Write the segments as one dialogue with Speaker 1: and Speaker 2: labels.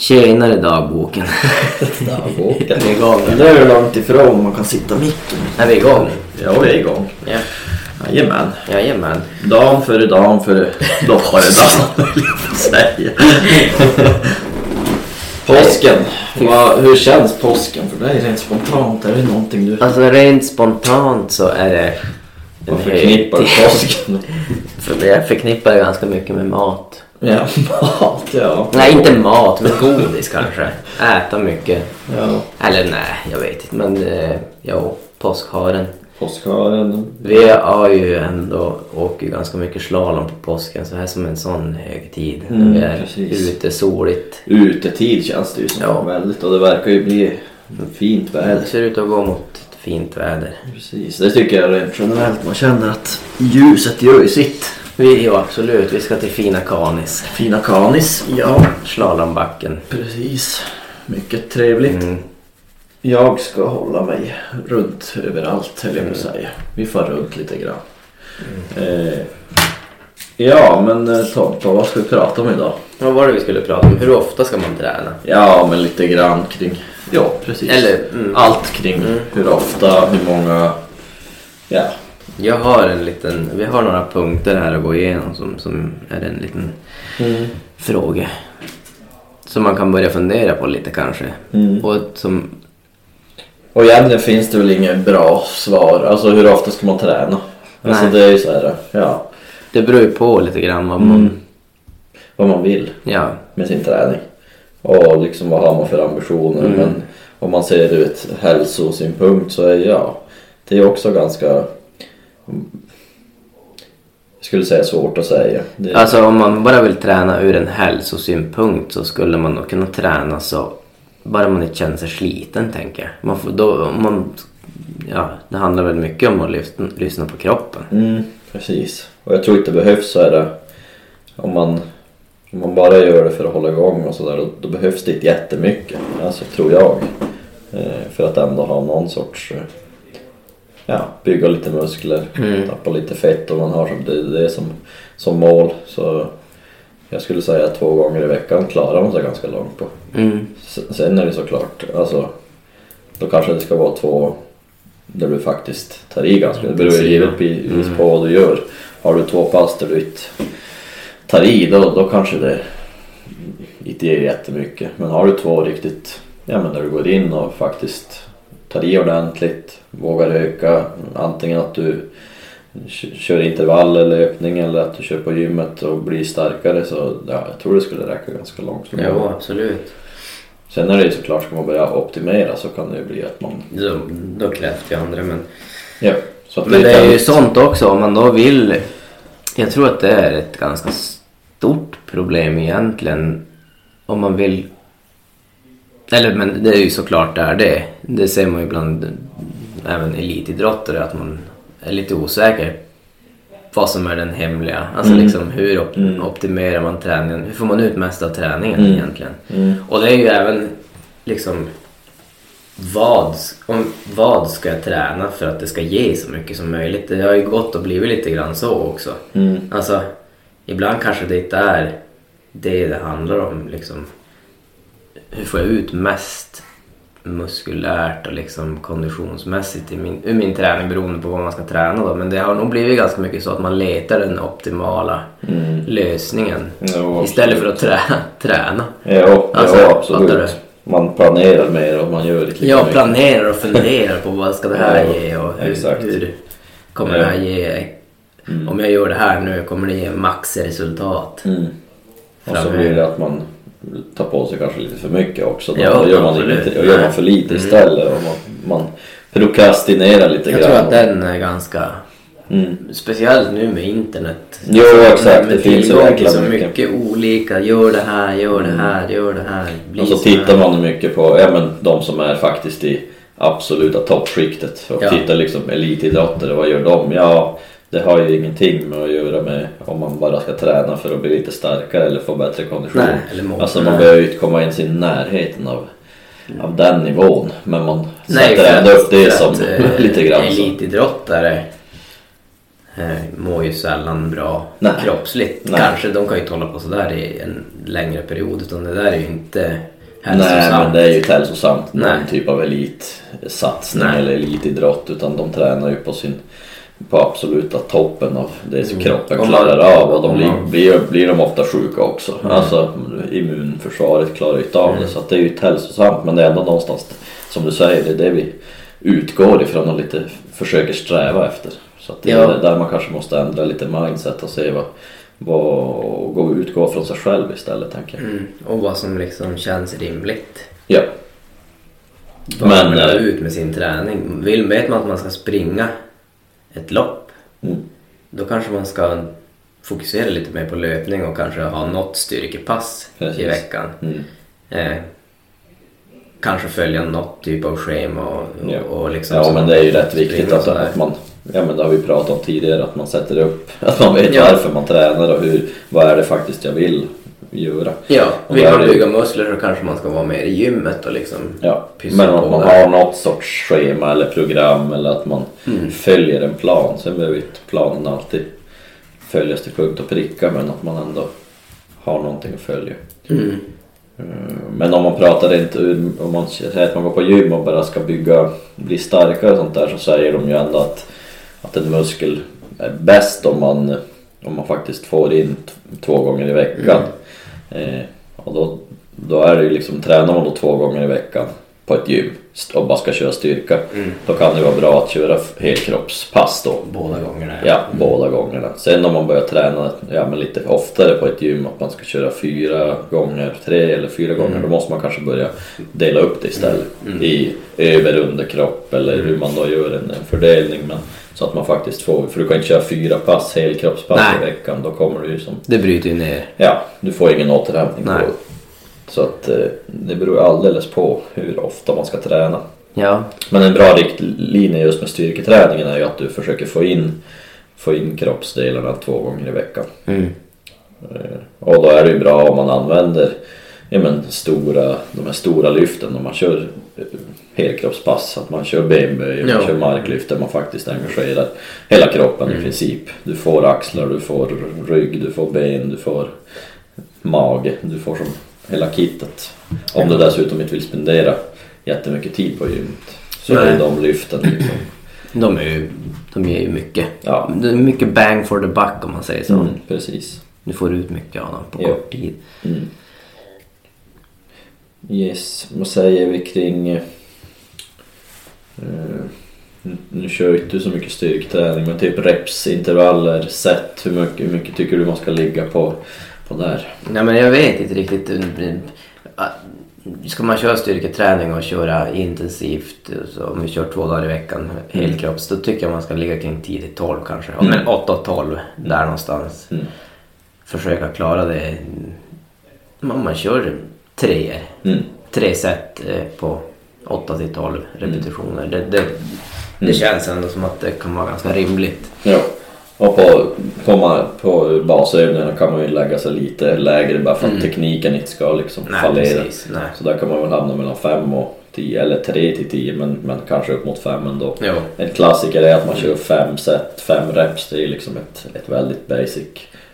Speaker 1: Tjenare dagboken.
Speaker 2: Dagboken.
Speaker 1: Vi är igång.
Speaker 2: Det är långt ifrån man kan sitta micken.
Speaker 1: Är vi igång?
Speaker 2: Ja, vi är igång.
Speaker 1: Ja.
Speaker 2: Jajamän.
Speaker 1: Jajamän.
Speaker 2: Dan före dan före jag få säga. Påsken. Vad, hur känns påsken för dig rent spontant? Är det någonting du
Speaker 1: Alltså rent spontant så är det...
Speaker 2: vad förknippar
Speaker 1: högtid.
Speaker 2: påsken?
Speaker 1: För jag förknippar ganska mycket med mat.
Speaker 2: Ja, mat ja.
Speaker 1: Nej, inte mat, men godis kanske. Äta mycket.
Speaker 2: Ja,
Speaker 1: Eller nej, jag vet inte. Men eh, jo, påskharen.
Speaker 2: påskharen.
Speaker 1: Vi har ju ändå åker ju ganska mycket slalom på påsken så här som en sån högtid.
Speaker 2: Mm,
Speaker 1: när vi är
Speaker 2: precis.
Speaker 1: ute soligt.
Speaker 2: Utetid känns det ju som
Speaker 1: Ja.
Speaker 2: väldigt och det verkar ju bli fint väder.
Speaker 1: Det ser ut att gå mot ett fint väder.
Speaker 2: Precis, det tycker jag rent generellt. Man känner att ljuset gör ju sitt.
Speaker 1: Vi, ja, absolut. Vi ska till fina Kanis.
Speaker 2: Fina kanis. Ja,
Speaker 1: Slalombacken.
Speaker 2: precis. Mycket trevligt.
Speaker 1: Mm.
Speaker 2: Jag ska hålla mig runt överallt höll jag på att säga. Vi får runt lite grann. Eh, ja men eh, Tompa, vad ska vi prata om idag?
Speaker 1: Vad var det vi skulle prata om? Hur ofta ska man träna?
Speaker 2: Ja men lite grann kring, ja precis.
Speaker 1: Eller, mm.
Speaker 2: Allt kring
Speaker 1: Mm.
Speaker 2: hur ofta, hur många, ja.
Speaker 1: Jag har en liten... Vi har några punkter här att gå igenom som, som är en liten fråga. Som man kan börja fundera på lite kanske.
Speaker 2: Mm.
Speaker 1: Och som...
Speaker 2: Och egentligen finns det väl inget bra svar. Alltså hur ofta ska man träna? Alltså det är ju så här, ja.
Speaker 1: Det beror ju på lite grann vad man...
Speaker 2: Mm. Vad man vill
Speaker 1: Ja.
Speaker 2: med sin träning. Och liksom vad har man för ambitioner.
Speaker 1: Mm.
Speaker 2: Men om man ser det ur ett hälsosynpunkt så är ja, det är också ganska jag skulle säga svårt att säga. Det,
Speaker 1: Alltså om man bara vill träna ur en hälsosynpunkt så skulle man nog kunna träna så bara man inte känner sig sliten tänker jag. Man får, då, man, ja, det handlar väl mycket om att lyssna, lyssna på kroppen.
Speaker 2: mm, precis. Och jag tror inte det behövs så här om man, om man bara gör det för att hålla igång och sådär då, då behövs det inte jättemycket. Alltså tror jag. Eh, för att ändå ha någon sorts eh, ja, bygga lite muskler,
Speaker 1: Mm.
Speaker 2: tappa lite fett om man har som, det, det som, som mål. Så jag skulle säga att två gånger i veckan klarar man sig ganska långt på.
Speaker 1: Mm.
Speaker 2: Sen är det såklart, alltså då kanske det ska vara två där du faktiskt tar i ganska. Det beror ju givetvis
Speaker 1: Mm.
Speaker 2: på vad du gör. Har du två pass där du inte tar i då, då kanske det inte ger jättemycket. Men har du två riktigt, ja men där du går in och faktiskt tar i ordentligt, vågar öka. Antingen att du kör intervall eller löpning eller att du kör på gymmet och blir starkare så ja, jag tror det skulle räcka ganska långt.
Speaker 1: Jo, absolut.
Speaker 2: Sen är det ju såklart, ska man börja optimera så kan det ju bli att man...
Speaker 1: Då, då krävs det andra men...
Speaker 2: Ja. Så
Speaker 1: Men det är ju
Speaker 2: väldigt-
Speaker 1: sånt också om man då vill... Jag tror att det är ett ganska stort problem egentligen. Om man vill... Eller men det är ju såklart där det. Det ser man ju ibland även elitidrottare att man är lite osäker vad som är den hemliga. Alltså
Speaker 2: Mm.
Speaker 1: liksom hur op-
Speaker 2: Mm.
Speaker 1: optimerar man träningen? Hur får man ut mest av träningen
Speaker 2: Mm.
Speaker 1: egentligen?
Speaker 2: Mm.
Speaker 1: Och det är ju även liksom vad, om, vad ska jag träna för att det ska ge så mycket som möjligt? Det har ju gått och blivit lite grann så också.
Speaker 2: Mm.
Speaker 1: Alltså, ibland kanske det inte är det det handlar om. Liksom, hur får jag ut mest muskulärt och liksom konditionsmässigt i min, ur min träning beroende på vad man ska träna då. Men det har nog blivit ganska mycket så att man letar den optimala
Speaker 2: Mm.
Speaker 1: lösningen
Speaker 2: Ja,
Speaker 1: istället för att träna. träna.
Speaker 2: Ja,
Speaker 1: Alltså,
Speaker 2: ja absolut. Man planerar mer och man gör lika
Speaker 1: Jag
Speaker 2: mycket.
Speaker 1: planerar och funderar på vad ska det här
Speaker 2: Ja,
Speaker 1: ge och hur,
Speaker 2: exakt.
Speaker 1: hur kommer
Speaker 2: Ja.
Speaker 1: det här ge.
Speaker 2: Mm.
Speaker 1: Om jag gör det här nu kommer det ge maxresultat.
Speaker 2: Mm. Och så blir det att man tar på sig kanske lite för mycket också. Då,
Speaker 1: Ja,
Speaker 2: då gör man ingenting, och gör man för lite istället och man, man prokrastinerar lite
Speaker 1: Jag
Speaker 2: grann.
Speaker 1: tror att den är ganska,
Speaker 2: Mm.
Speaker 1: speciellt nu med internet.
Speaker 2: Jo, exakt.
Speaker 1: Med, med
Speaker 2: Det finns så jäkla
Speaker 1: så
Speaker 2: mycket.
Speaker 1: mycket olika, gör det här, gör det här, gör det här. bli
Speaker 2: Och så
Speaker 1: här.
Speaker 2: tittar man mycket på ja, men de som är faktiskt i absoluta toppskiktet. Och
Speaker 1: Ja.
Speaker 2: tittar liksom elitidrottare, vad gör de? Ja, det har ju ingenting med att göra med om man bara ska träna för att bli lite starkare eller få bättre kondition.
Speaker 1: Nej, eller
Speaker 2: alltså man behöver ju inte komma ens i närheten av, av den nivån. Men man
Speaker 1: Nej,
Speaker 2: sätter ändå upp det som
Speaker 1: att, eh,
Speaker 2: lite grann.
Speaker 1: Elitidrottare eh, mår ju sällan bra
Speaker 2: Nej.
Speaker 1: kroppsligt.
Speaker 2: Nej.
Speaker 1: Kanske de kan ju inte hålla på sådär i en längre period utan det där är ju inte
Speaker 2: Nej men
Speaker 1: hälsosamt.
Speaker 2: det är ju inte hälsosamt någon
Speaker 1: Nej.
Speaker 2: typ av elitsatsning eller elitidrott utan de tränar ju på sin på absoluta toppen av det som kroppen
Speaker 1: Om man-
Speaker 2: klarar av och de blir,
Speaker 1: man-
Speaker 2: blir, blir de ofta sjuka också. Alltså immunförsvaret klarar inte av det så att det är ju inte hälsosamt men det är ändå någonstans som du säger det är det vi utgår ifrån och lite försöker sträva efter. Så att det
Speaker 1: Ja.
Speaker 2: är där man kanske måste ändra lite mindset och se vad, vad gå, utgå från sig själv istället tänker jag.
Speaker 1: Mm. Och vad som liksom känns rimligt.
Speaker 2: Ja.
Speaker 1: Vad man
Speaker 2: Men,
Speaker 1: vill ha
Speaker 2: eh,
Speaker 1: ut med sin träning. Vill, vet man att man ska springa ett lopp
Speaker 2: Mm.
Speaker 1: då kanske man ska fokusera lite mer på löpning och kanske ha något styrkepass
Speaker 2: Precis.
Speaker 1: i veckan.
Speaker 2: Mm.
Speaker 1: Eh, kanske följa något typ av schema och,
Speaker 2: Ja.
Speaker 1: och liksom
Speaker 2: Ja men det är ju rätt viktigt
Speaker 1: och
Speaker 2: att,
Speaker 1: sådär.
Speaker 2: att man, ja men det har vi pratat om tidigare, att man sätter upp, att man vet
Speaker 1: Ja.
Speaker 2: varför man tränar och hur, vad är det faktiskt jag vill göra.
Speaker 1: Ja, vill man bygga muskler så kanske man ska vara mer i gymmet och liksom
Speaker 2: Ja, men att man
Speaker 1: där.
Speaker 2: har något sorts schema eller program eller att man
Speaker 1: Mm.
Speaker 2: följer en plan. Sen behöver inte planen alltid följas till punkt och pricka men att man ändå har någonting att följa.
Speaker 1: Mm.
Speaker 2: Eh, Men om man pratar inte om man säger att man går på gym och bara ska bygga, bli starkare och sånt där så säger de ju ändå att, att en muskel är bäst om man, om man faktiskt får in två gånger i veckan. Eh, och då, då är det ju liksom, tränar man då två gånger i veckan på ett gym och bara ska köra styrka
Speaker 1: Mm.
Speaker 2: då kan det vara bra att köra helkroppspass då.
Speaker 1: båda gångerna.
Speaker 2: Ja, båda gångerna. Sen om man börjar träna ja, men lite oftare på ett gym, att man ska köra fyra gånger, tre eller fyra gånger, då måste man kanske börja dela upp det istället i över underkropp eller hur man då gör en, en fördelning. Men, så att man faktiskt får, för du kan inte köra fyra pass, helkroppspass i veckan, då kommer du ju som,
Speaker 1: Det bryter ju ner.
Speaker 2: ja, du får ingen återhämtning på
Speaker 1: Nej.
Speaker 2: det. Så att eh, det beror alldeles på hur ofta man ska träna.
Speaker 1: Ja,
Speaker 2: Men en bra riktlinje just med styrketräningen är ju att du försöker få in, få in kroppsdelarna två gånger i veckan.
Speaker 1: mm.
Speaker 2: Eh, Och då är det ju bra om man använder ja, men, stora, de här stora lyften om man kör eh, helkroppspass. Att man kör benböj, man
Speaker 1: Ja.
Speaker 2: kör marklyft där man faktiskt engagerar hela kroppen i princip. Du får axlar, du får rygg, du får ben, du får mage. Du får som hela kittet. Om du dessutom inte vill spendera jättemycket tid på gymmet. Så är
Speaker 1: Nej.
Speaker 2: de lyften liksom.
Speaker 1: de, är ju, de ger ju mycket.
Speaker 2: Ja.
Speaker 1: Det är mycket bang for the buck om man säger så.
Speaker 2: Mm, precis.
Speaker 1: Du får ut mycket av dem på
Speaker 2: Ja.
Speaker 1: kort tid.
Speaker 2: Mm. Yes, vad säger vi kring... eh, nu- kör ju inte du så mycket styrketräning men typ reps, intervaller, set. Hur mycket, hur mycket tycker du man ska ligga på, på där?
Speaker 1: Nej men jag vet inte riktigt. äh, Ska man köra styrketräning och köra intensivt, så om vi kör två dagar i veckan helkropps, då tycker jag man ska ligga kring 10 till 12 kanske. Ja, Men 8 och 12, där någonstans.
Speaker 2: Mm.
Speaker 1: Försöka klara det. Om man kör treor,
Speaker 2: Mm.
Speaker 1: tre set eh, på 8 till 12 repetitioner. Det, det, det känns ändå som att det kan vara ganska rimligt.
Speaker 2: Ja. Och på, på, på basövningarna kan man ju lägga sig lite lägre bara för att tekniken inte ska liksom
Speaker 1: Nej,
Speaker 2: fallera.
Speaker 1: precis.
Speaker 2: Så där kan man väl hamna mellan 5 och 10 eller 3 till 10 men, men kanske upp mot 5 ändå.
Speaker 1: Jo.
Speaker 2: En klassiker är att man kör fem set, fem reps. Det är liksom ett, ett väldigt basic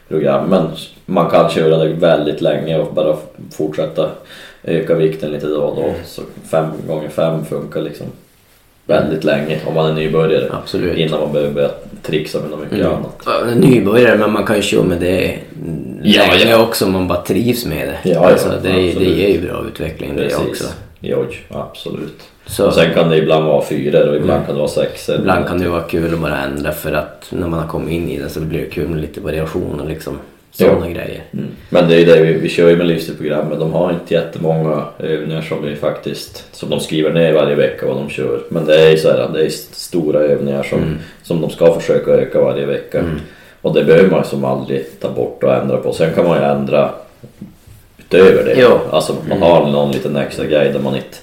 Speaker 2: program. Men man kan köra det väldigt länge och bara fortsätta öka vikten lite då och då. Så fem gånger fem funkar liksom väldigt länge om man är nybörjare.
Speaker 1: Absolut.
Speaker 2: Innan man behöver börja trixa med något mycket
Speaker 1: Mm.
Speaker 2: annat.
Speaker 1: Ja, Nybörjare, men man kan ju köra med det
Speaker 2: Ja,
Speaker 1: länge
Speaker 2: ja.
Speaker 1: också om man bara trivs med det.
Speaker 2: Ja,
Speaker 1: alltså, det, det ger ju bra utveckling det också.
Speaker 2: Jo, absolut.
Speaker 1: Så
Speaker 2: Och sen kan det ibland vara fyra och ibland kan det vara sex.
Speaker 1: ibland kan det vara kul att bara ändra för att när man har kommit in i det så blir det kul med lite variation och liksom sådana grejer.
Speaker 2: Mm. Men det är ju det vi, vi kör ju med livsstilprogrammet. De har inte jättemånga övningar som vi faktiskt som de skriver ner varje vecka vad de kör. Men det är ju så här, det är stora övningar som,
Speaker 1: Mm.
Speaker 2: som de ska försöka öka varje vecka. Och det behöver man ju som aldrig ta bort och ändra på. Sen kan man ju ändra utöver det.
Speaker 1: Jo.
Speaker 2: Alltså man har någon liten extra grej där man inte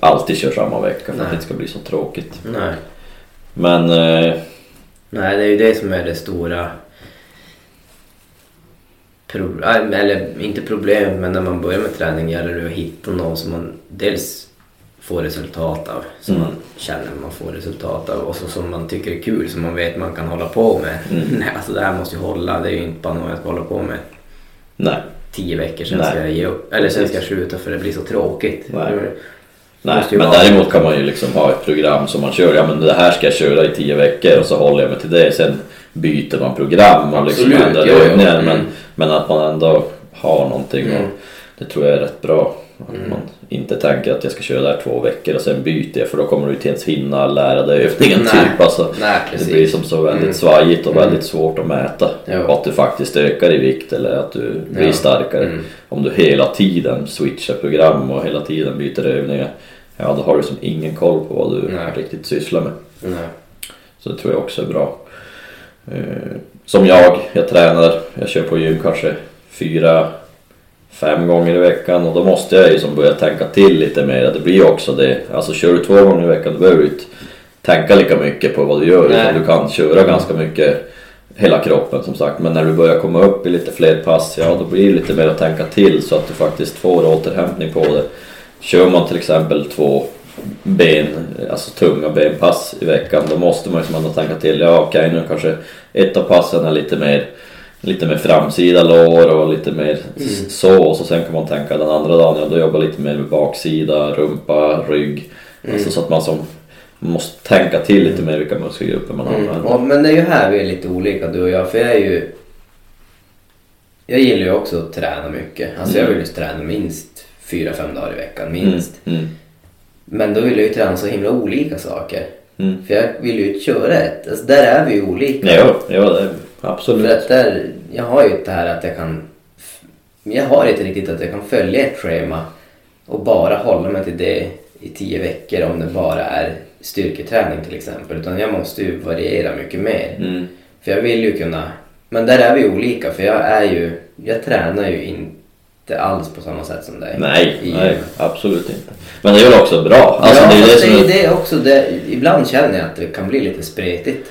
Speaker 2: alltid kör samma vecka för att
Speaker 1: Nej.
Speaker 2: det inte ska bli så tråkigt.
Speaker 1: Nej.
Speaker 2: Men eh,
Speaker 1: Nej, det är ju det som är det stora Pro- eller inte problemet men när man börjar med träning gäller det att hitta någon som man dels få resultat av. Som
Speaker 2: Mm.
Speaker 1: man känner man får resultat av och så, som man tycker är kul som man vet man kan hålla på med.
Speaker 2: Mm.
Speaker 1: Nej, alltså det här måste ju hålla. Det är ju inte bara något jag ska hålla på med
Speaker 2: Nej.
Speaker 1: tio veckor sen
Speaker 2: Nej.
Speaker 1: ska jag ge upp. Eller sen ska jag sluta för det blir så tråkigt.
Speaker 2: Nej. Nej, men däremot kan man ju liksom ha ett program som man kör. Ja men det här ska jag köra i tio veckor och så håller jag mig till det. Sen byter man program och liksom
Speaker 1: Absolut,
Speaker 2: ändrar
Speaker 1: ja, ja.
Speaker 2: övningar. Men,
Speaker 1: Mm.
Speaker 2: men att man ändå har någonting
Speaker 1: Mm.
Speaker 2: och det tror jag är rätt bra. Att
Speaker 1: Mm.
Speaker 2: man inte tänker att jag ska köra där två veckor och sen byter jag för då kommer du inte ens hinna lära dig övningen
Speaker 1: Nej.
Speaker 2: typ. Alltså,
Speaker 1: Nej,
Speaker 2: det blir som så väldigt
Speaker 1: Mm.
Speaker 2: svajigt och
Speaker 1: Mm.
Speaker 2: väldigt svårt att mäta.
Speaker 1: Ja.
Speaker 2: Och att du faktiskt ökar i vikt eller att du blir
Speaker 1: Ja.
Speaker 2: starkare.
Speaker 1: Mm.
Speaker 2: Om du hela tiden switchar program och hela tiden byter övningar. Ja då har du som ingen koll på vad du
Speaker 1: Nej.
Speaker 2: riktigt sysslar med. Så det tror jag också är bra. Eh, som jag, jag tränar, jag kör på gym kanske fyra, fem gånger i veckan och då måste jag ju som börja tänka till lite mer. Det blir också det. Alltså kör du två gånger i veckan då behöver du inte tänka lika mycket på vad du gör utan du kan köra ganska mycket hela kroppen som sagt. Men när du börjar komma upp i lite fler pass, ja då blir det lite mer att tänka till så att du faktiskt får återhämtning på det. Kör man till exempel två ben, alltså tunga benpass i veckan då måste man ju som ändå tänka till, ja okej nu kanske ett av passen är lite mer Lite mer framsida lår och lite mer s- så och så sen kan man tänka den andra dagen, ja då jobbar lite mer med baksida, rumpa, rygg. Alltså så att man som måste tänka till lite mer vilka muskelgrupper man
Speaker 1: Mm.
Speaker 2: använder.
Speaker 1: Ja, men det är ju här vi är lite olika du och jag. För jag är ju... Jag gillar ju också att träna mycket. Alltså jag vill ju träna minst fyra, fem dagar i veckan. Minst.
Speaker 2: Mm. Mm.
Speaker 1: Men då vill jag ju träna så himla olika saker.
Speaker 2: Mm.
Speaker 1: För jag vill ju köra ett. Alltså där är vi ju olika.
Speaker 2: Ja, ja det är
Speaker 1: För
Speaker 2: absolut.
Speaker 1: att där, jag har ju det här att jag kan... Jag har inte riktigt att jag kan följa ett schema och bara hålla mig till det i tio veckor om det bara är styrketräning till exempel. Utan jag måste ju variera mycket mer.
Speaker 2: Mm.
Speaker 1: För jag vill ju kunna... Men där är vi olika för jag är ju... Jag tränar ju inte alls på samma sätt som dig.
Speaker 2: Nej,
Speaker 1: I
Speaker 2: nej, absolut inte. Men det är väl också bra. Alltså,
Speaker 1: ja,
Speaker 2: det är det
Speaker 1: det är det också. Det, ibland känner jag att det kan bli lite spretigt.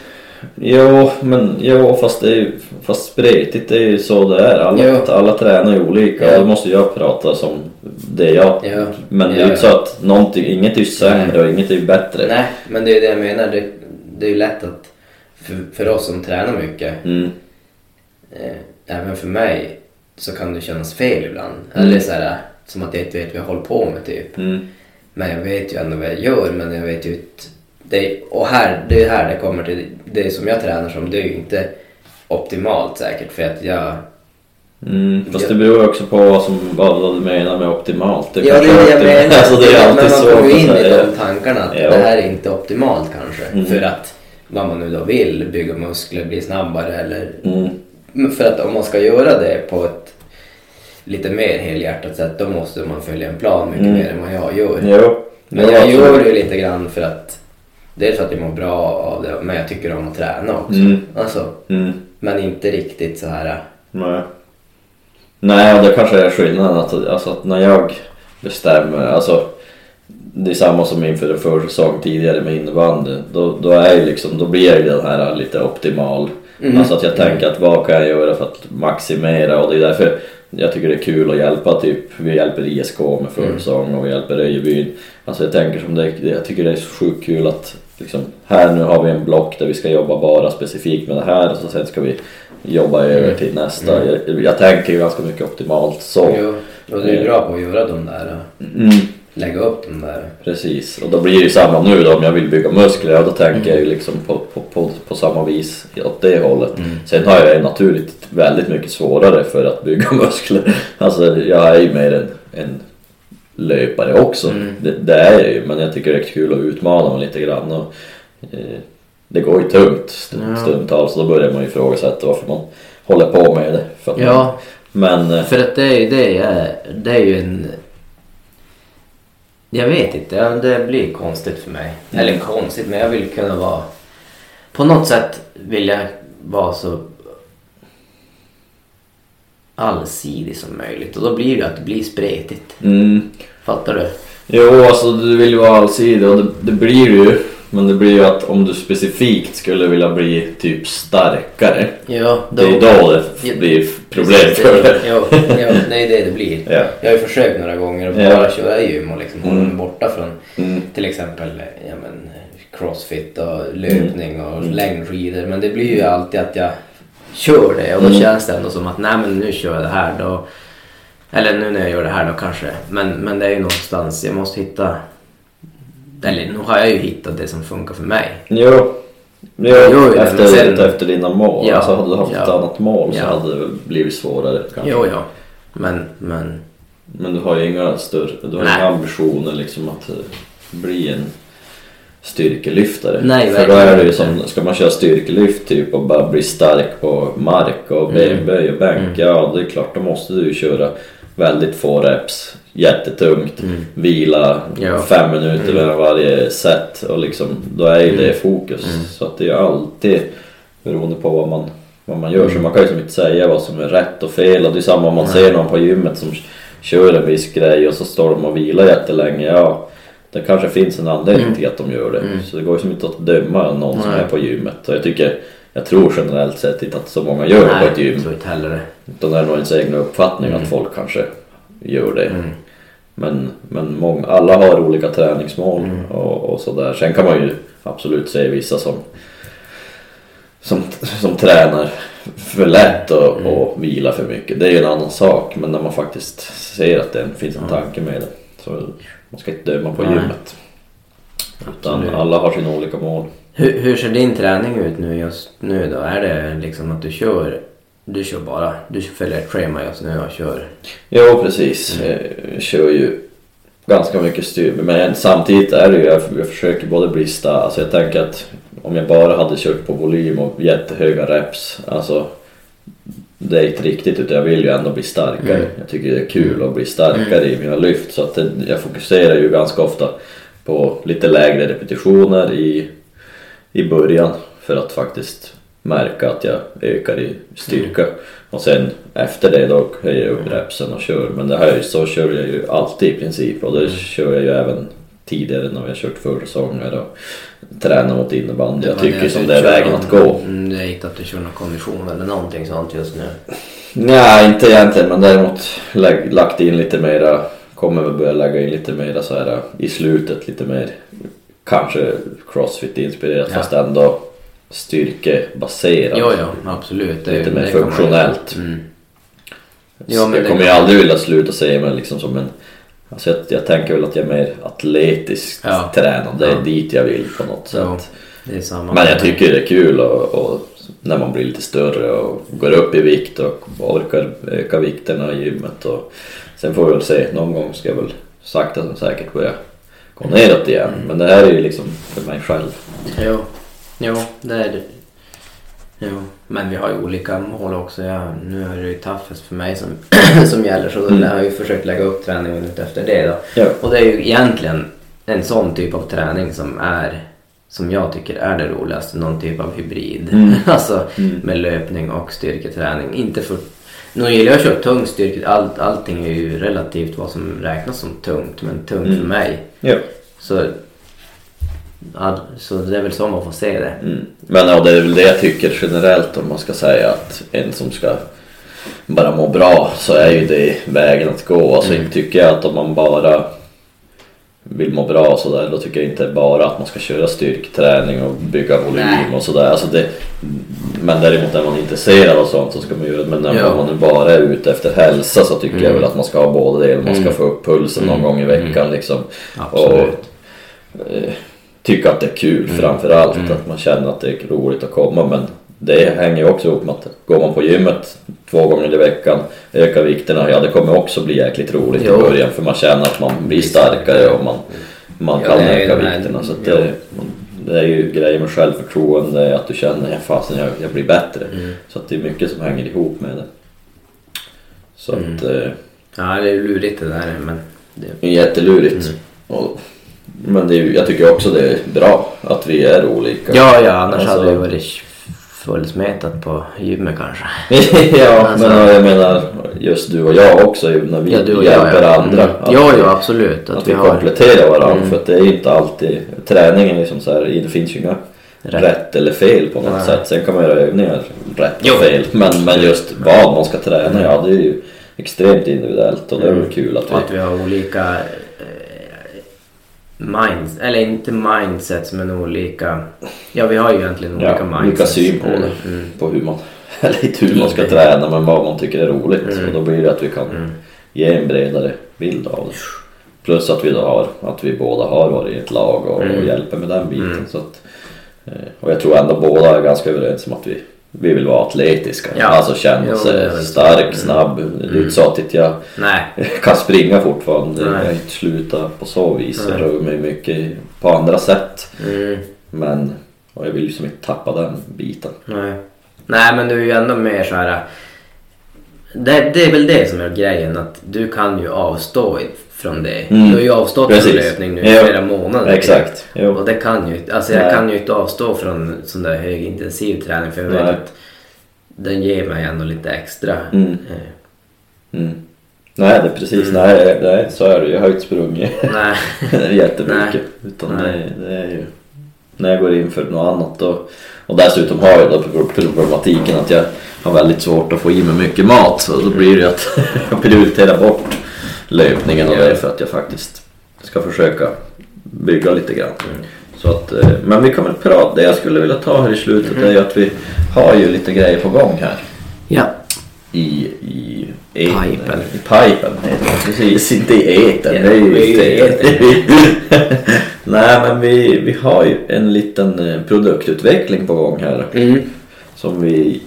Speaker 2: Jo, men jo, fast det är ju fast spretigt, det är ju så det är. Alla,
Speaker 1: Jo.
Speaker 2: alla tränar ju olika
Speaker 1: Ja.
Speaker 2: och då måste jag prata som det jag...
Speaker 1: Ja.
Speaker 2: Men det är
Speaker 1: Ja,
Speaker 2: ju inte
Speaker 1: ja.
Speaker 2: så att någonting, inget är ju sämre och inget är ju bättre.
Speaker 1: Nej, men det är det jag menar. Det, det är ju lätt att för, för oss som tränar mycket,
Speaker 2: Mm.
Speaker 1: eh, även för mig, så kan det kännas fel ibland.
Speaker 2: Mm.
Speaker 1: Eller så här, som att jag inte vet vad jag håller på med typ.
Speaker 2: Mm.
Speaker 1: Men jag vet ju ändå vad jag gör, men jag vet ju inte... Det, och här, det är här det kommer till, det som jag tränar som, det är ju inte optimalt säkert för att jag...
Speaker 2: Mm. Fast det beror också på vad, som, vad, du menar med optimalt.
Speaker 1: ja, det är det jag menar.
Speaker 2: Alltså, det är
Speaker 1: men man kommer ju in i de tankarna att
Speaker 2: Ja.
Speaker 1: det här är inte optimalt kanske.
Speaker 2: Mm.
Speaker 1: För att vad man nu då vill, bygga muskler, bli snabbare eller...
Speaker 2: Mm.
Speaker 1: För att om man ska göra det på ett lite mer helhjärtat sätt då måste man följa en plan mycket
Speaker 2: Mm.
Speaker 1: mer än vad jag gör.
Speaker 2: Jo.
Speaker 1: Men
Speaker 2: Jo,
Speaker 1: jag
Speaker 2: absolut.
Speaker 1: gör det ju lite grann för att dels för att jag mår bra av det men jag tycker om att träna också.
Speaker 2: Mm.
Speaker 1: Alltså,
Speaker 2: Mm.
Speaker 1: men inte riktigt så här.
Speaker 2: Nej. Nej, och det kanske är skillnaden att, alltså, att när jag bestämmer, alltså det är samma som inför en försäsong tidigare med innebandy. Då, då, är liksom, då blir jag ju den här lite optimal.
Speaker 1: Mm.
Speaker 2: Alltså att jag tänker att vad kan jag göra för att maximera och det är därför jag tycker det är kul att hjälpa typ, vi hjälper ISK med försäsong och vi hjälper Öjebyn. Alltså jag tänker som det, jag tycker det är så sjukt kul att liksom, här nu har vi en block där vi ska jobba bara specifikt med det här och så sen ska vi jobba över till nästa. Jag, jag tänker ju ganska mycket optimalt så.
Speaker 1: Jo, och du är bra på att göra de där,
Speaker 2: Mm.
Speaker 1: lägga upp de där.
Speaker 2: Precis, och då blir det ju samma nu då om jag vill bygga muskler, ja då tänker jag ju liksom på, på, på, på samma vis åt det hållet. Sen har jag ju naturligt väldigt mycket svårare för att bygga muskler. Alltså jag är ju mer en, en löpare också,
Speaker 1: Mm.
Speaker 2: det, det är jag ju men jag tycker det är kul att utmana mig lite grann. Och, eh, det går ju tungt
Speaker 1: Ja.
Speaker 2: stundtals och då börjar man ju ifrågasätta varför man håller på med det. För att man,
Speaker 1: Ja,
Speaker 2: men eh,
Speaker 1: för att det är ju det är, det är ju en... Jag vet inte, det blir konstigt för mig.
Speaker 2: Mm.
Speaker 1: Eller konstigt, men jag vill kunna vara... På något sätt vill jag vara så allsidig som möjligt och då blir det att det blir spretigt.
Speaker 2: mm,
Speaker 1: Fattar du?
Speaker 2: Jo, alltså du vill ju vara allsidig och det, det blir ju Men det blir ju att om du specifikt skulle vilja bli typ starkare.
Speaker 1: Ja,
Speaker 2: Det är då det blir problem
Speaker 1: Precis,
Speaker 2: för dig.
Speaker 1: Ja, ja, det är det blir.
Speaker 2: Ja.
Speaker 1: Jag har ju försökt några gånger att
Speaker 2: Ja.
Speaker 1: bara köra gym och liksom hålla mig
Speaker 2: Mm.
Speaker 1: borta från
Speaker 2: Mm.
Speaker 1: till exempel ja, men, crossfit och löpning och
Speaker 2: Mm.
Speaker 1: längdskidor. Men det blir ju alltid att jag kör det och då
Speaker 2: Mm.
Speaker 1: känns det ändå som att nej men nu kör jag det här då. Eller nu när jag gör det här då kanske. Men, men det är ju någonstans, jag måste hitta eller nu har jag ju hittat det som funkar för mig.
Speaker 2: Jo. Jo,
Speaker 1: Jo, men
Speaker 2: efter,
Speaker 1: sen-
Speaker 2: efter dina mål.
Speaker 1: Ja,
Speaker 2: alltså hade du haft
Speaker 1: ja.
Speaker 2: ett annat mål så
Speaker 1: Ja.
Speaker 2: hade det blivit svårare kanske.
Speaker 1: Jo, ja. Men, men
Speaker 2: Men du har ju inga större, du har inga ambitioner liksom att eh, bli en styrkelyftare.
Speaker 1: Nej,
Speaker 2: För då är det ju som, ska man köra styrkelyft typ och bara bli stark på mark och
Speaker 1: Mm.
Speaker 2: benböj och bänk.
Speaker 1: Mm.
Speaker 2: Ja, det är klart då måste du ju köra väldigt få reps, jättetungt,
Speaker 1: Mm.
Speaker 2: vila
Speaker 1: Ja.
Speaker 2: fem minuter
Speaker 1: Mm.
Speaker 2: mellan varje set och liksom då är ju det
Speaker 1: Mm.
Speaker 2: fokus.
Speaker 1: Mm.
Speaker 2: Så att det är ju alltid beroende på vad man, vad man gör. Så
Speaker 1: Mm.
Speaker 2: man kan ju som inte säga vad som är rätt och fel. Och det är samma om man ser någon på gymmet som kör en viss grej och så står de och vilar jättelänge. Ja, det kanske finns en anledning
Speaker 1: Mm.
Speaker 2: till att de gör det.
Speaker 1: Mm.
Speaker 2: Så det går ju som inte att döma någon som
Speaker 1: Nej.
Speaker 2: är på gymmet. Och jag tycker, jag tror generellt sett inte att så många gör det på ett
Speaker 1: nej,
Speaker 2: gym.
Speaker 1: jag tror inte heller det.
Speaker 2: Utan det är nog ens egna uppfattning
Speaker 1: Mm.
Speaker 2: att folk kanske gör det.
Speaker 1: Mm.
Speaker 2: Men, men många, alla har olika träningsmål
Speaker 1: Mm.
Speaker 2: och, och sådär. Sen kan man ju absolut se vissa som, som, som tränar för lätt och,
Speaker 1: Mm.
Speaker 2: och vilar för mycket. Det är ju en annan sak. Men när man faktiskt ser att det finns en tanke med det. Så man ska inte döma på
Speaker 1: Nej.
Speaker 2: gymmet. Utan
Speaker 1: Absolut.
Speaker 2: alla har sina olika mål.
Speaker 1: Hur, hur ser din träning ut nu just nu då? Är det liksom att du kör, du kör bara, du följer ett schema just nu och kör?
Speaker 2: Jo precis. Jag kör ju ganska mycket styrka men samtidigt är det ju, jag, jag försöker både bli stark, alltså jag tänker att om jag bara hade kört på volym och jättehöga reps, alltså det är inte riktigt utan jag vill ju ändå bli starkare.
Speaker 1: Mm.
Speaker 2: Jag tycker det är kul att bli starkare i mina lyft så att det, jag fokuserar ju ganska ofta på lite lägre repetitioner i, i början för att faktiskt märka att jag ökar i styrka. Och sen efter det då höjer jag upp repsen och kör. Men det här så kör jag ju alltid i princip och det kör jag ju även tidigare när vi har kört försäsonger och tränat mot innebandy. Jag tycker som det
Speaker 1: du
Speaker 2: är vägen att gå.
Speaker 1: Mm, det är inte att du kör någon kondition eller någonting sånt just nu?
Speaker 2: Nej, inte egentligen men däremot lagt in lite mera, kommer väl börja lägga in lite mera så här i slutet lite mer kanske crossfit inspirerat
Speaker 1: Ja.
Speaker 2: fast ändå styrkebaserat.
Speaker 1: Jo, ja, absolut. Det,
Speaker 2: Lite mer funktionellt.
Speaker 1: Mm.
Speaker 2: Ja,
Speaker 1: Ja,
Speaker 2: jag
Speaker 1: det
Speaker 2: kommer ju aldrig vilja sluta se mig liksom som en... Alltså jag, jag tänker väl att jag är mer atletiskt
Speaker 1: Ja.
Speaker 2: tränad. Det är
Speaker 1: Ja.
Speaker 2: dit jag vill på något sätt.
Speaker 1: Samma.
Speaker 2: Men jag tycker det är kul och, och när man blir lite större och går upp i vikt och orkar öka vikterna i gymmet. Och sen får vi väl se, någon gång ska jag väl sakta men säkert börja gå neråt igen.
Speaker 1: Mm.
Speaker 2: Men det här är ju liksom för mig själv.
Speaker 1: Jo, jo det är det. Jo, men vi har ju olika mål också. Jag, nu är det ju toughest för mig som, som gäller så då
Speaker 2: Mm.
Speaker 1: har jag ju försökt lägga upp träningen ut efter det då.
Speaker 2: Ja.
Speaker 1: Och det är ju egentligen en sån typ av träning som är som jag tycker är det roligaste, någon typ av hybrid.
Speaker 2: Mm.
Speaker 1: alltså
Speaker 2: Mm.
Speaker 1: med löpning och styrketräning. Inte för... Nu gillar jag att köra tung styrke, allt, allting är ju relativt vad som räknas som tungt. Men tungt
Speaker 2: Mm.
Speaker 1: för mig.
Speaker 2: Ja.
Speaker 1: Så, ja, så det är väl så man får se det.
Speaker 2: Mm. Men ja, det är väl det jag tycker generellt om man ska säga att en som ska bara må bra så är ju det vägen att gå. Alltså
Speaker 1: Mm.
Speaker 2: tycker jag att om man bara vill må bra och sådär då tycker jag inte bara att man ska köra styrketräning och bygga volym
Speaker 1: Nej.
Speaker 2: och sådär. Alltså det, men däremot är man intresserad av sånt så ska man göra det. Men när
Speaker 1: Ja.
Speaker 2: man nu bara är ute efter hälsa så tycker jag
Speaker 1: Mm.
Speaker 2: väl att man ska ha båda delar. Man ska
Speaker 1: Mm.
Speaker 2: få upp pulsen någon
Speaker 1: Mm.
Speaker 2: gång i veckan liksom.
Speaker 1: Absolut.
Speaker 2: eh, tycka att det är kul
Speaker 1: Mm.
Speaker 2: framför allt.
Speaker 1: Mm.
Speaker 2: Att man känner att det är roligt att komma. Men det hänger ju också ihop med att går man på gymmet två gånger i veckan, ökar vikterna, ja det kommer också bli jäkligt roligt
Speaker 1: Jo.
Speaker 2: i början. För man känner att man blir starkare och man, man
Speaker 1: Ja,
Speaker 2: kan öka vikterna. Så
Speaker 1: jo.
Speaker 2: det, det är ju grejer med självförtroende, att du känner att fasen jag, jag blir bättre.
Speaker 1: Mm.
Speaker 2: Så att det är mycket som hänger ihop med det. Så
Speaker 1: Mm.
Speaker 2: att eh,
Speaker 1: Ja, det är lurigt det där men... Det,
Speaker 2: jättelurigt.
Speaker 1: Mm.
Speaker 2: Och, men det jag tycker också det är bra att vi är olika.
Speaker 1: ja, ja, annars
Speaker 2: Alltså-
Speaker 1: hade det varit fullsmetat på gymmet kanske.
Speaker 2: ja,
Speaker 1: Alltså-
Speaker 2: men jag menar just du och jag också när vi
Speaker 1: Ja, och jag,
Speaker 2: hjälper
Speaker 1: ja.
Speaker 2: andra.
Speaker 1: Mm.
Speaker 2: Att
Speaker 1: Ja,
Speaker 2: vi-
Speaker 1: ja, absolut.
Speaker 2: Att,
Speaker 1: Att
Speaker 2: vi
Speaker 1: vi har...
Speaker 2: kompletterar varandra
Speaker 1: Mm.
Speaker 2: för att det är inte alltid träningen liksom så här, det finns ju inga
Speaker 1: Rätt.
Speaker 2: rätt, eller fel på något
Speaker 1: Nej.
Speaker 2: sätt. Sen kan man göra övningar rätt
Speaker 1: Jo.
Speaker 2: och fel. Men, men just vad man ska träna, ja det är ju extremt individuellt och det är väl kul att
Speaker 1: Och att
Speaker 2: vi...
Speaker 1: vi har olika minds, eller inte mindsets men olika, ja vi har ju egentligen olika
Speaker 2: Ja, olika
Speaker 1: mindsets.
Speaker 2: syn på det.
Speaker 1: Mm, mm.
Speaker 2: På hur man, eller inte hur man ska träna men vad man tycker är roligt.
Speaker 1: Mm.
Speaker 2: Och då blir det att vi kan ge en bredare bild av det. Plus att vi då har, att vi båda har varit i ett lag och, och
Speaker 1: Mm.
Speaker 2: hjälper med den biten. Så att, eh, och jag tror ändå båda är ganska överens om att vi, vi vill vara atletiska.
Speaker 1: Ja.
Speaker 2: Alltså känna
Speaker 1: Jo,
Speaker 2: sig stark,
Speaker 1: Mm.
Speaker 2: snabb. Det är inte så att jag
Speaker 1: Nej,
Speaker 2: kan springa fortfarande.
Speaker 1: Nej.
Speaker 2: Jag har inte slutat på så vis. Jag
Speaker 1: Nej.
Speaker 2: rör mig mycket på andra sätt.
Speaker 1: mm,
Speaker 2: Men jag vill ju som inte tappa den biten.
Speaker 1: nej. Nej men du är ju ändå mer så här. Det, det är väl det som är grejen att du kan ju avstå från det.
Speaker 2: Mm.
Speaker 1: Du har ju avstått
Speaker 2: Precis.
Speaker 1: från löpning nu i
Speaker 2: Ja.
Speaker 1: flera månader.
Speaker 2: Exakt. Jo.
Speaker 1: Och det kan ju alltså jag
Speaker 2: Nej.
Speaker 1: kan ju inte avstå från sån där högintensiv träning för jag vet
Speaker 2: Nej.
Speaker 1: att den ger mig ändå lite extra.
Speaker 2: Mm.
Speaker 1: Eh,
Speaker 2: Mm. Nej, det är precis. Nej, nej, så är det ju. Jag har inte sprungit
Speaker 1: Nej.
Speaker 2: jättemycket. Utan
Speaker 1: Nej.
Speaker 2: Det, det är ju när jag går in för något annat. Och, och dessutom har jag då problematiken att jag har väldigt svårt att få i mig mycket mat. Så då blir det ju att jag prioriterar bort löpningen och det är för att jag faktiskt ska försöka bygga lite grann.
Speaker 1: Mm.
Speaker 2: Så att, eh, men vi kan väl prata, det jag skulle vilja ta här i slutet är ju att vi har ju lite grejer på gång här.
Speaker 1: Ja.
Speaker 2: I, i etern.
Speaker 1: Pipen.
Speaker 2: I pipen. Precis, inte i etern.
Speaker 1: Ja,
Speaker 2: det är ju inte Nej men vi, vi har ju en liten eh, produktutveckling på gång här.
Speaker 1: Mm.
Speaker 2: Som vi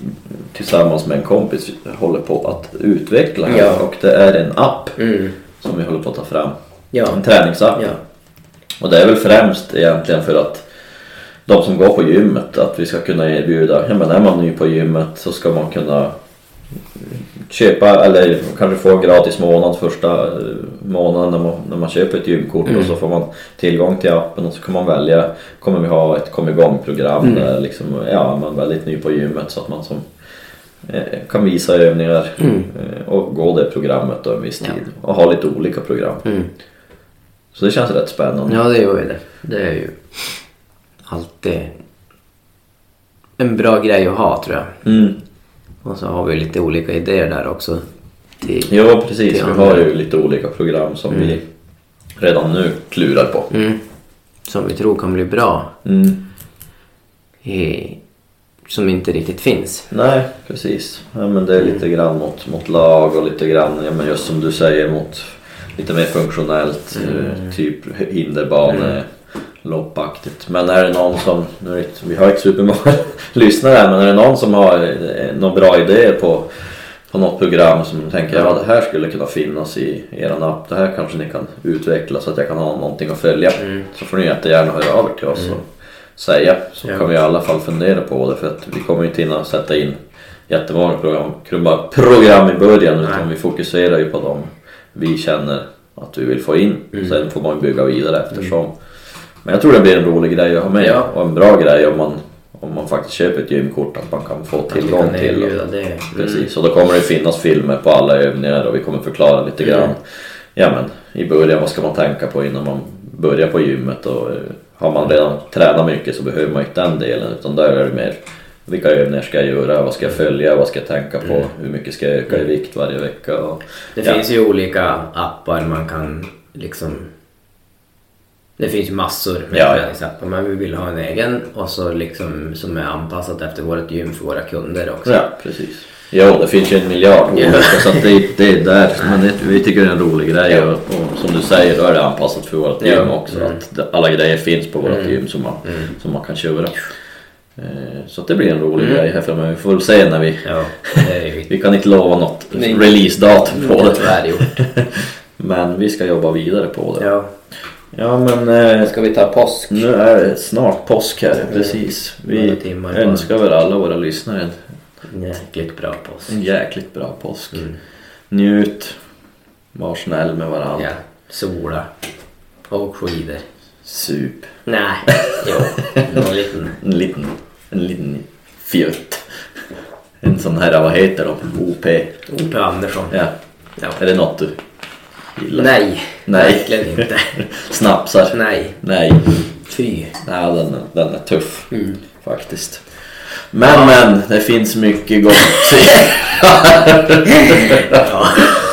Speaker 2: tillsammans med en kompis håller på att utveckla. här.
Speaker 1: Ja.
Speaker 2: Och det är en app
Speaker 1: Mm.
Speaker 2: som vi håller på att ta fram.
Speaker 1: Ja.
Speaker 2: En träningsapp.
Speaker 1: Ja.
Speaker 2: Och det är väl främst egentligen för att de som går på gymmet, att vi ska kunna erbjuda, ja men är man ny på gymmet så ska man kunna köpa eller kanske få en gratis månad första eh, månaden när man, när man köper ett gymkort och så får man tillgång till appen och så kan man välja, kommer vi ha ett kom igång program där liksom, ja man är väldigt ny på gymmet så att man som eh, kan visa övningar eh, och gå det programmet då en viss tid och ha lite olika program.
Speaker 1: Mm.
Speaker 2: Så det känns rätt spännande.
Speaker 1: Ja, det gör ju det. Det är ju alltid en bra grej att ha tror jag.
Speaker 2: Mm.
Speaker 1: Och så har vi lite olika idéer där också. Till,
Speaker 2: Ja precis,
Speaker 1: till
Speaker 2: vi
Speaker 1: andra.
Speaker 2: har ju lite olika program som vi redan nu klurar på.
Speaker 1: mm, som vi tror kan bli bra.
Speaker 2: Mm.
Speaker 1: I, som inte riktigt finns.
Speaker 2: Nej precis, ja, men det är lite grann mot, mot lag och lite grann, ja, men just som du säger mot lite mer funktionellt, eh, typ hinderbane, loppaktigt. Men är det någon som, nu inte- vi har inte supermånga lyssnare här, men är det någon som har eh, några bra idéer på på något program som tänker ja det här skulle kunna finnas i eran app, det här kanske ni kan utveckla så att jag kan ha någonting att följa. Så får ni jättegärna höra av er till oss och säga så
Speaker 1: Ja.
Speaker 2: kan vi i alla fall fundera på det för att vi kommer inte hinna sätta in jättemånga program, program- program i början utan vi fokuserar ju på dem vi känner att vi vill få in. Sen får man bygga vidare eftersom. Men jag tror det blir en rolig grej att ha med
Speaker 1: Ja.
Speaker 2: och en bra grej om man, om man faktiskt köper ett gymkort att man kan få tillgång
Speaker 1: kan
Speaker 2: till dem.
Speaker 1: det. Mm.
Speaker 2: Precis, och då kommer det finnas filmer på alla övningar och vi kommer förklara lite
Speaker 1: Mm.
Speaker 2: grann. Ja men i början, vad ska man tänka på innan man börjar på gymmet och eh, har man redan tränat mycket så behöver man inte den delen utan där är det mer vilka övningar ska jag göra, vad ska jag följa, vad ska jag tänka på, hur mycket ska jag öka i vikt varje vecka och,
Speaker 1: Mm. Det
Speaker 2: ja.
Speaker 1: finns ju olika appar man kan liksom... Det finns ju massor med
Speaker 2: Ja, ja.
Speaker 1: träningsappar men vi vill ha en egen och så liksom som är anpassat efter vårt gym för våra kunder också.
Speaker 2: Ja, precis. Jo, det finns ju en miljard olika så att det, det är där. Men det, vi tycker det är en rolig grej
Speaker 1: Ja.
Speaker 2: och, och som du säger då är det anpassat för vårt gym
Speaker 1: Ja.
Speaker 2: också.
Speaker 1: Mm.
Speaker 2: Att det- alla grejer finns på vårt gym som man, som man kan köra. Eh, Så det blir en rolig
Speaker 1: Mm.
Speaker 2: grej här framöver. Vi får väl se när vi...
Speaker 1: Ja, det
Speaker 2: Vi kan inte lova något releasedatum på det.
Speaker 1: gjort.
Speaker 2: Men vi ska jobba vidare på det.
Speaker 1: Ja.
Speaker 2: Ja men eh,
Speaker 1: Ska vi ta påsk?
Speaker 2: nu är det snart påsk här. Precis. Vi
Speaker 1: timmar kvar.
Speaker 2: önskar väl alla våra lyssnare en
Speaker 1: Jäkligt bra påsk.
Speaker 2: En jäkligt bra påsk.
Speaker 1: Mm.
Speaker 2: Njut. Var snäll med varandra.
Speaker 1: Ja, sola. Och skidor.
Speaker 2: Sup.
Speaker 1: Nej, jo. Någon liten...
Speaker 2: En liten, en liten fjutt. En sån här, vad heter de? OP.
Speaker 1: O.P. Andersson.
Speaker 2: Ja.
Speaker 1: Ja.
Speaker 2: Är det något du gillar?
Speaker 1: Nej,
Speaker 2: Nej.
Speaker 1: verkligen inte.
Speaker 2: Snapsar?
Speaker 1: Nej,
Speaker 2: Nej.
Speaker 1: fy.
Speaker 2: Nej, den, är- den är tuff.
Speaker 1: Mm.
Speaker 2: Faktiskt. Men men, det finns mycket gott.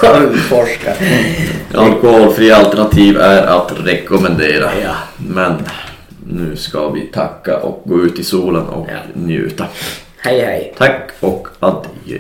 Speaker 1: Ja, forska.
Speaker 2: Alkoholfria alternativ är att rekommendera.
Speaker 1: Ja.
Speaker 2: Men nu ska vi tacka och gå ut i solen och
Speaker 1: Ja.
Speaker 2: njuta.
Speaker 1: Hej hej.
Speaker 2: Tack och adjö.